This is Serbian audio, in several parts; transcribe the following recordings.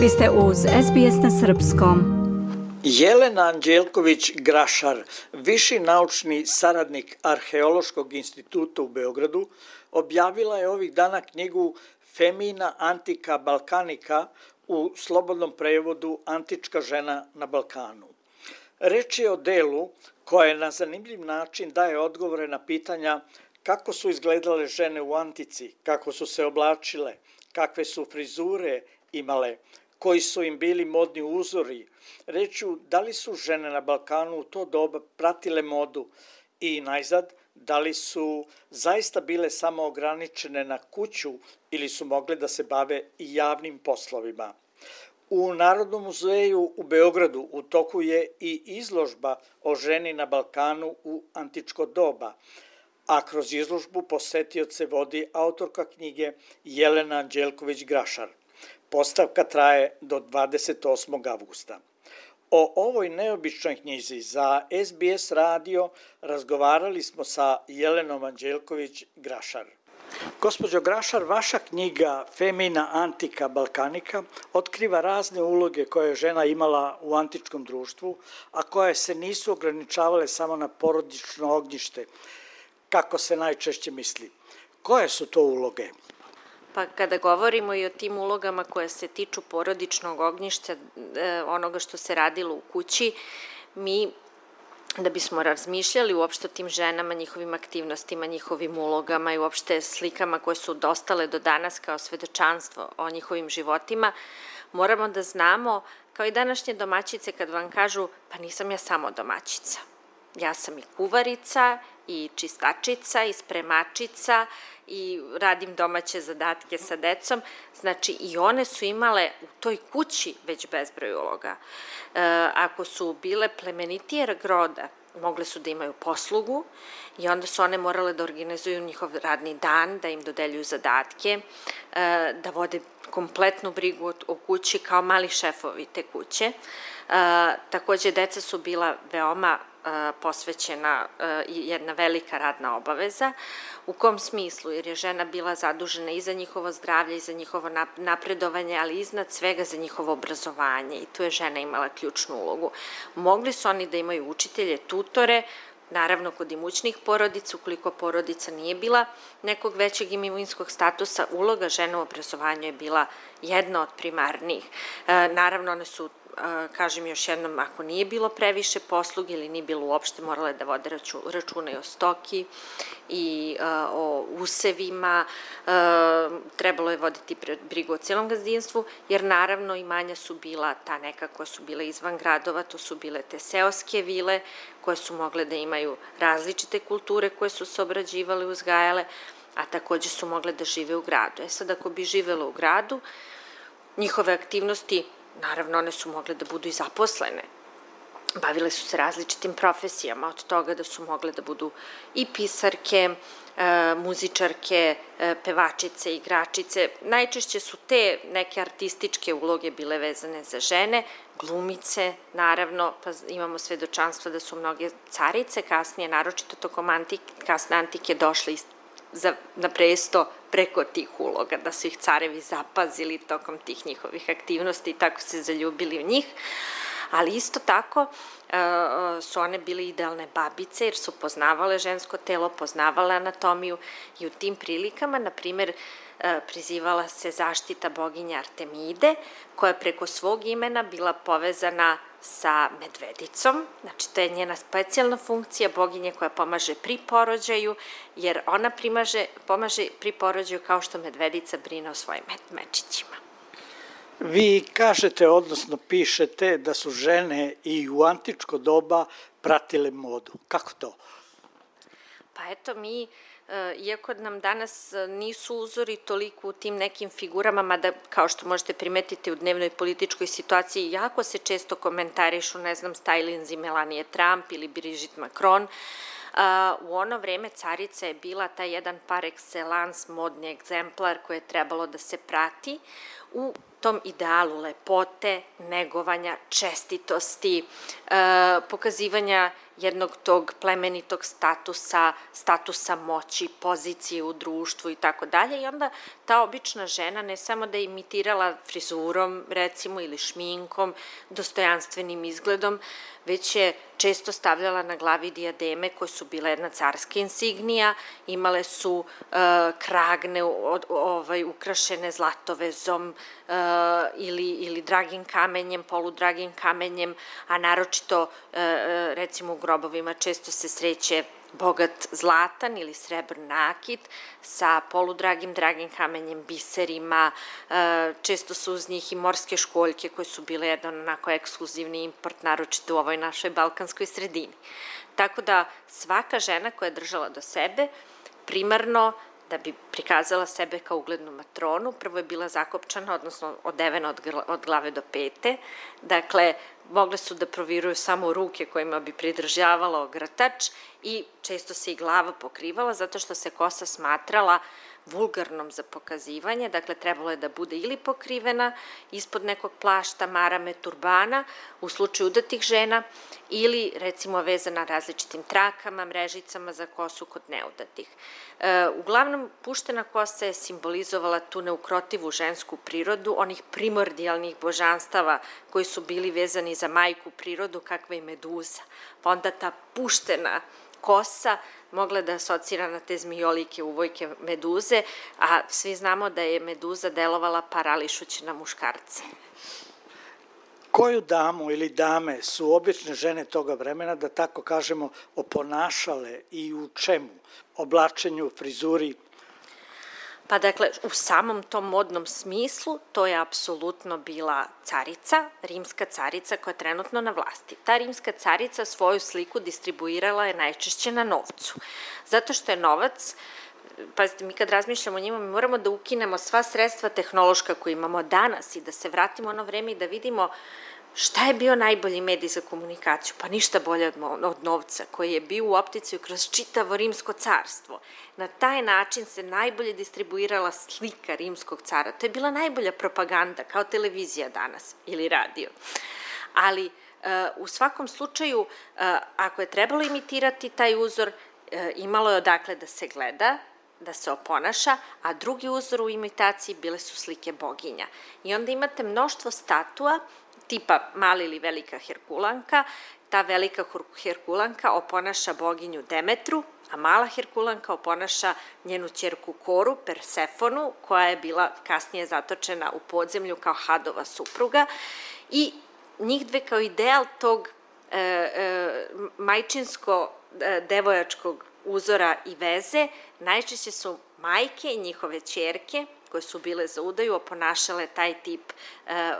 Vi ste uz SBS na Srpskom. Jelena Anđelković-Grašar, viši naučni saradnik Arheološkog instituta u Beogradu, objavila je ovih dana knjigu Femina Antika Balkanika u slobodnom prevodu Antička žena na Balkanu. Reč je o delu koje na zanimljiv način daje odgovore na pitanja kako su izgledale žene u Antici, kako su se oblačile, kakve su frizure imale, koji su im bili modni uzori. Reću, da li su žene na Balkanu u to doba pratile modu i najzad, da li su zaista bile samo ograničene na kuću ili su mogle da se bave i javnim poslovima. U Narodnom muzeju u Beogradu u toku je i izložba o ženi na Balkanu u antičko doba, a kroz izložbu posetioce vodi autorka knjige Jelena Anđelković-Grašar. Postavka traje do 28. avgusta. O ovoj neobičnoj knjizi za SBS radio razgovarali smo sa Jelenom Anđelković-Grašar. Gospođo Grašar, vaša knjiga Femina Antika Balkanika otkriva razne uloge koje je žena imala u antičkom društvu, a koje se nisu ograničavale samo na porodično ognjište, kako se najčešće misli. Koje su to uloge? Pa kada govorimo i o tim ulogama koje se tiču porodičnog ognjišta, e, onoga što se radilo u kući, mi da bismo razmišljali uopšte o tim ženama, njihovim aktivnostima, njihovim ulogama i uopšte slikama koje su dostale do danas kao svedočanstvo o njihovim životima, moramo da znamo, kao i današnje domaćice kad vam kažu, pa nisam ja samo domaćica. Ja sam i kuvarica, i čistačica, i spremačica, i radim domaće zadatke sa decom, znači i one su imale u toj kući već bezbroj uloga. E, ako su bile plemenitije groda, mogle su da imaju poslugu i onda su one morale da organizuju njihov radni dan, da im dodeljuju zadatke, e, da vode kompletnu brigu o kući kao mali šefovi te kuće. Takođe, deca su bila veoma posvećena jedna velika radna obaveza. U kom smislu? Jer je žena bila zadužena i za njihovo zdravlje i za njihovo napredovanje, ali iznad svega za njihovo obrazovanje i tu je žena imala ključnu ulogu. Mogli su oni da imaju učitelje, tutore, Naravno, kod imućnih porodica, ukoliko porodica nije bila nekog većeg imunskog statusa, uloga žena u obrazovanju je bila jedna od primarnijih. Naravno, one su kažem još jednom, ako nije bilo previše posluge ili nije bilo uopšte, morale da vode računa i o stoki i o usevima, trebalo je voditi brigu o celom gazdinstvu, jer naravno imanja su bila ta neka koja su bile izvan gradova, to su bile te seoske vile koje su mogle da imaju različite kulture koje su se obrađivale, uzgajale, a takođe su mogle da žive u gradu. E sad, ako bi živelo u gradu, njihove aktivnosti Naravno, one su mogle da budu i zaposlene. Bavile su se različitim profesijama, od toga da su mogle da budu i pisarke, e, muzičarke, e, pevačice, igračice. Najčešće su te neke artističke uloge bile vezane za žene, glumice, naravno, pa imamo svedočanstva da su mnoge carice kasnije, naročito tokom antik, kasne antike, došle iz za, na presto preko tih uloga, da su ih carevi zapazili tokom tih njihovih aktivnosti i tako se zaljubili u njih. Ali isto tako e, su one bile idealne babice jer su poznavale žensko telo, poznavale anatomiju i u tim prilikama, na primer, prizivala se zaštita boginje Artemide, koja je preko svog imena bila povezana sa medvedicom, znači to je njena specijalna funkcija boginje koja pomaže pri porođaju, jer ona primaže, pomaže pri porođaju kao što medvedica brine o svojim mečićima. Vi kažete, odnosno pišete da su žene i u antičko doba pratile modu. Kako to? Pa eto, mi E, iako nam danas e, nisu uzori toliko u tim nekim figurama, mada kao što možete primetiti u dnevnoj političkoj situaciji, jako se često komentarišu, ne znam, stylinzi Melanie Trump ili Brigitte Macron, u ono vreme carica je bila taj jedan par excellence modni egzemplar koji je trebalo da se prati u tom idealu lepote, negovanja, čestitosti, e, pokazivanja jednog tog plemenitog statusa, statusa moći, pozicije u društvu i tako dalje. I onda ta obična žena ne samo da je imitirala frizurom recimo ili šminkom, dostojanstvenim izgledom, već je često stavljala na glavi dijademe koje su bile jedna carska insignija, imale su e, kragne od, ovaj, ukrašene zlatovezom e, ili, ili dragim kamenjem, poludragim kamenjem, a naročito e, e recimo u grobovima često se sreće bogat zlatan ili srebr nakit sa poludragim dragim kamenjem, biserima, e, često su uz njih i morske školjke koje su bile jedan onako ekskluzivni import, naročito u ovoj našoj balkanskoj sredini. Tako da svaka žena koja je držala do sebe, primarno da bi prikazala sebe kao uglednu matronu, prvo je bila zakopčana, odnosno odevena od, glave do pete, dakle, mogle su da proviruju samo ruke kojima bi pridržavala ogrtač i često se i glava pokrivala zato što se kosa smatrala vulgarnom za pokazivanje, dakle trebalo je da bude ili pokrivena ispod nekog plašta, marame, turbana u slučaju udatih žena ili recimo vezana različitim trakama, mrežicama za kosu kod neudatih. E, uglavnom, puštena kosa je simbolizovala tu neukrotivu žensku prirodu, onih primordijalnih božanstava koji su bili vezani za majku prirodu, kakva je meduza. Pa onda ta puštena kosa mogla da asocira na te zmijolike uvojke meduze, a svi znamo da je meduza delovala parališući na muškarce. Koju damu ili dame su obične žene toga vremena, da tako kažemo, oponašale i u čemu? Oblačenju, frizuri, Pa dakle, u samom tom modnom smislu, to je apsolutno bila carica, rimska carica koja je trenutno na vlasti. Ta rimska carica svoju sliku distribuirala je najčešće na novcu. Zato što je novac pazite, mi kad razmišljamo o njima, mi moramo da ukinemo sva sredstva tehnološka koje imamo danas i da se vratimo ono vreme i da vidimo uh, Šta je bio najbolji medij za komunikaciju? Pa ništa bolje od, od novca, koji je bio u opticiju kroz čitavo rimsko carstvo. Na taj način se najbolje distribuirala slika rimskog cara. To je bila najbolja propaganda, kao televizija danas ili radio. Ali, uh, u svakom slučaju, uh, ako je trebalo imitirati taj uzor, uh, imalo je odakle da se gleda, da se oponaša, a drugi uzor u imitaciji bile su slike boginja. I onda imate mnoštvo statua tipa mala ili velika Herkulanka, ta velika Herkulanka oponaša boginju Demetru, a mala Herkulanka oponaša njenu ćerku Koru, Persefonu, koja je bila kasnije zatočena u podzemlju kao Hadova supruga. I njih dve kao ideal tog e, e, majčinsko-devojačkog e, uzora i veze najčešće su majke i njihove ćerke, koje su bile za udaju oponašale taj tip, e, e,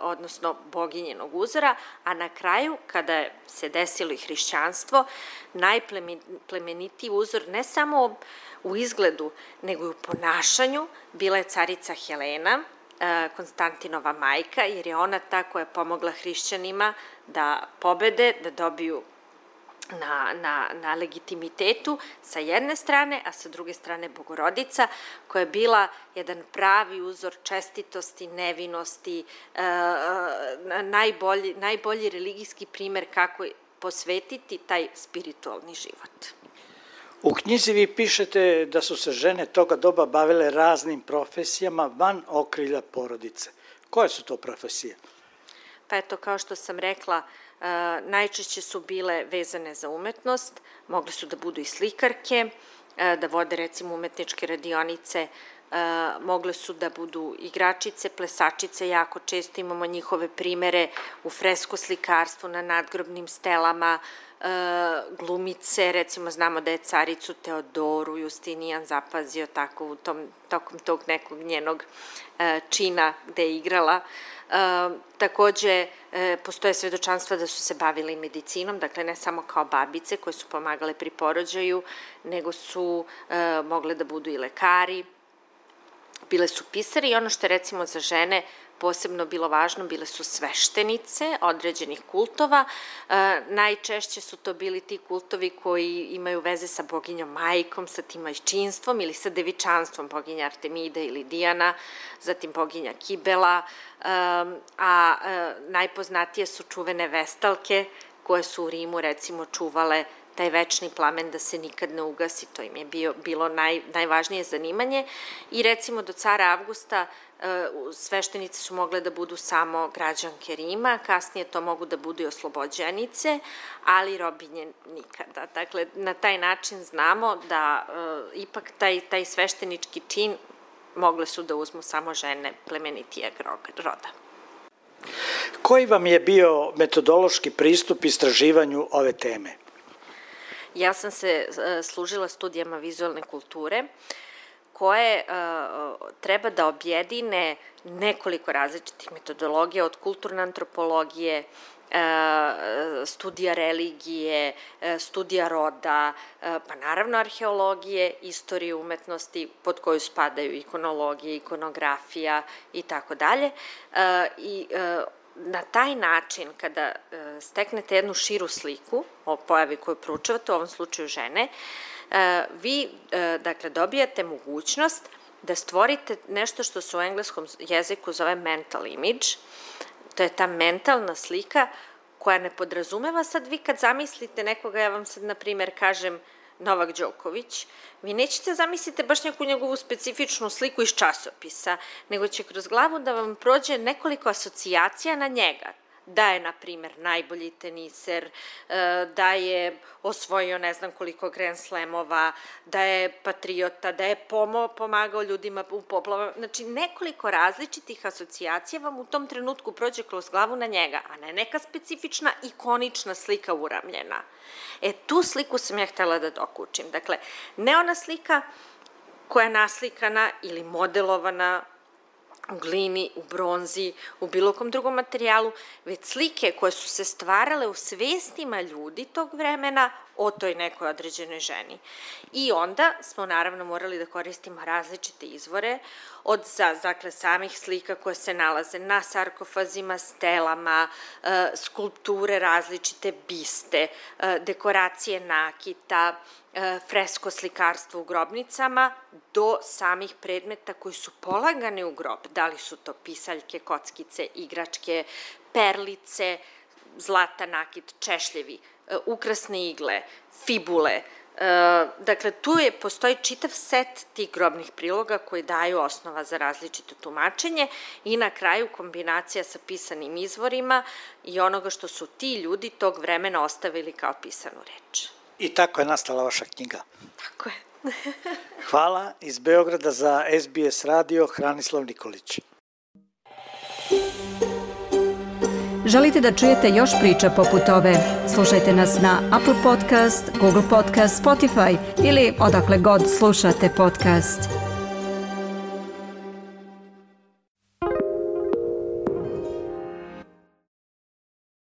odnosno boginjenog uzora, a na kraju, kada se desilo i hrišćanstvo, najplemenitiji uzor ne samo u izgledu, nego i u ponašanju, bila je carica Helena, e, Konstantinova majka, jer je ona ta koja je pomogla hrišćanima da pobede, da dobiju na, na, na legitimitetu sa jedne strane, a sa druge strane Bogorodica, koja je bila jedan pravi uzor čestitosti, nevinosti, e, e, najbolji, najbolji religijski primer kako posvetiti taj spiritualni život. U knjizi vi pišete da su se žene toga doba bavile raznim profesijama van okrilja porodice. Koje su to profesije? Pa eto, kao što sam rekla, uh, najčešće su bile vezane za umetnost, mogle su da budu i slikarke, da vode recimo umetničke radionice, mogle su da budu igračice, plesačice, jako često imamo njihove primere u fresko slikarstvu na nadgrobnim stelama, glumice, recimo znamo da je caricu Teodoru Justinijan zapazio tako u tom, tokom tog nekog njenog čina gde je igrala, takođe, e, postoje svedočanstva da su se bavili medicinom, dakle ne samo kao babice koje su pomagale pri porođaju, nego su e, mogle da budu i lekari, bile su pisari i ono što je recimo za žene posebno bilo važno, bile su sveštenice određenih kultova. E, najčešće su to bili ti kultovi koji imaju veze sa boginjom majkom, sa tim majčinstvom ili sa devičanstvom boginja Artemida ili Dijana, zatim boginja Kibela, e, a e, najpoznatije su čuvene vestalke, koje su u Rimu recimo čuvale taj večni plamen da se nikad ne ugasi, to im je bio, bilo naj, najvažnije zanimanje i recimo do cara Avgusta e, sveštenice su mogle da budu samo građanke Rima, kasnije to mogu da budu i oslobođenice, ali robinje nikada. Dakle, na taj način znamo da e, ipak taj, taj sveštenički čin mogle su da uzmu samo žene plemenitijeg roda. Koji vam je bio metodološki pristup istraživanju ove teme? Ja sam se e, služila studijama vizualne kulture, koje uh, treba da objedine nekoliko različitih metodologija, od kulturne antropologije, uh, studija religije, uh, studija roda, pa naravno arheologije, istorije umetnosti, pod koju spadaju ikonologija, ikonografija i tako dalje. I na taj način, kada e, steknete jednu širu sliku o pojavi koju proučavate, u ovom slučaju žene, e, vi, e, dakle, dobijate mogućnost da stvorite nešto što se u engleskom jeziku zove mental image, to je ta mentalna slika koja ne podrazumeva sad vi kad zamislite nekoga, ja vam sad, na primer, kažem, Novak Đoković, vi nećete zamislite baš neku njegovu specifičnu sliku iz časopisa, nego će kroz glavu da vam prođe nekoliko asocijacija na njega da je, na primer, najbolji teniser, e, da je osvojio ne znam koliko Grand Slamova, da je patriota, da je pomo, pomagao ljudima u poplavama. Znači, nekoliko različitih asocijacija vam u tom trenutku prođe kroz glavu na njega, a ne neka specifična ikonična slika uramljena. E, tu sliku sam ja htela da dokučim. Dakle, ne ona slika koja je naslikana ili modelovana u glini, u bronzi, u bilo kom drugom materijalu, već slike koje su se stvarale u svestima ljudi tog vremena o toj nekoj određenoj ženi. I onda smo naravno morali da koristimo različite izvore, od za, dakle, samih slika koje se nalaze na sarkofazima, stelama, e, skulpture različite biste, e, dekoracije nakita, fresko slikarstvo u grobnicama, do samih predmeta koji su polagani u grob. Da li su to pisaljke, kockice, igračke, perlice, zlata nakit, češljevi, E, ukrasne igle, fibule, e, dakle, tu je, postoji čitav set tih grobnih priloga koji daju osnova za različito tumačenje i na kraju kombinacija sa pisanim izvorima i onoga što su ti ljudi tog vremena ostavili kao pisanu reč. I tako je nastala vaša knjiga. Tako je. Hvala iz Beograda za SBS radio Hranislav Nikolić. Želite da čujete još priča poput ove? Slušajte nas na Apple Podcast, Google Podcast, Spotify ili odakle god slušate podcast.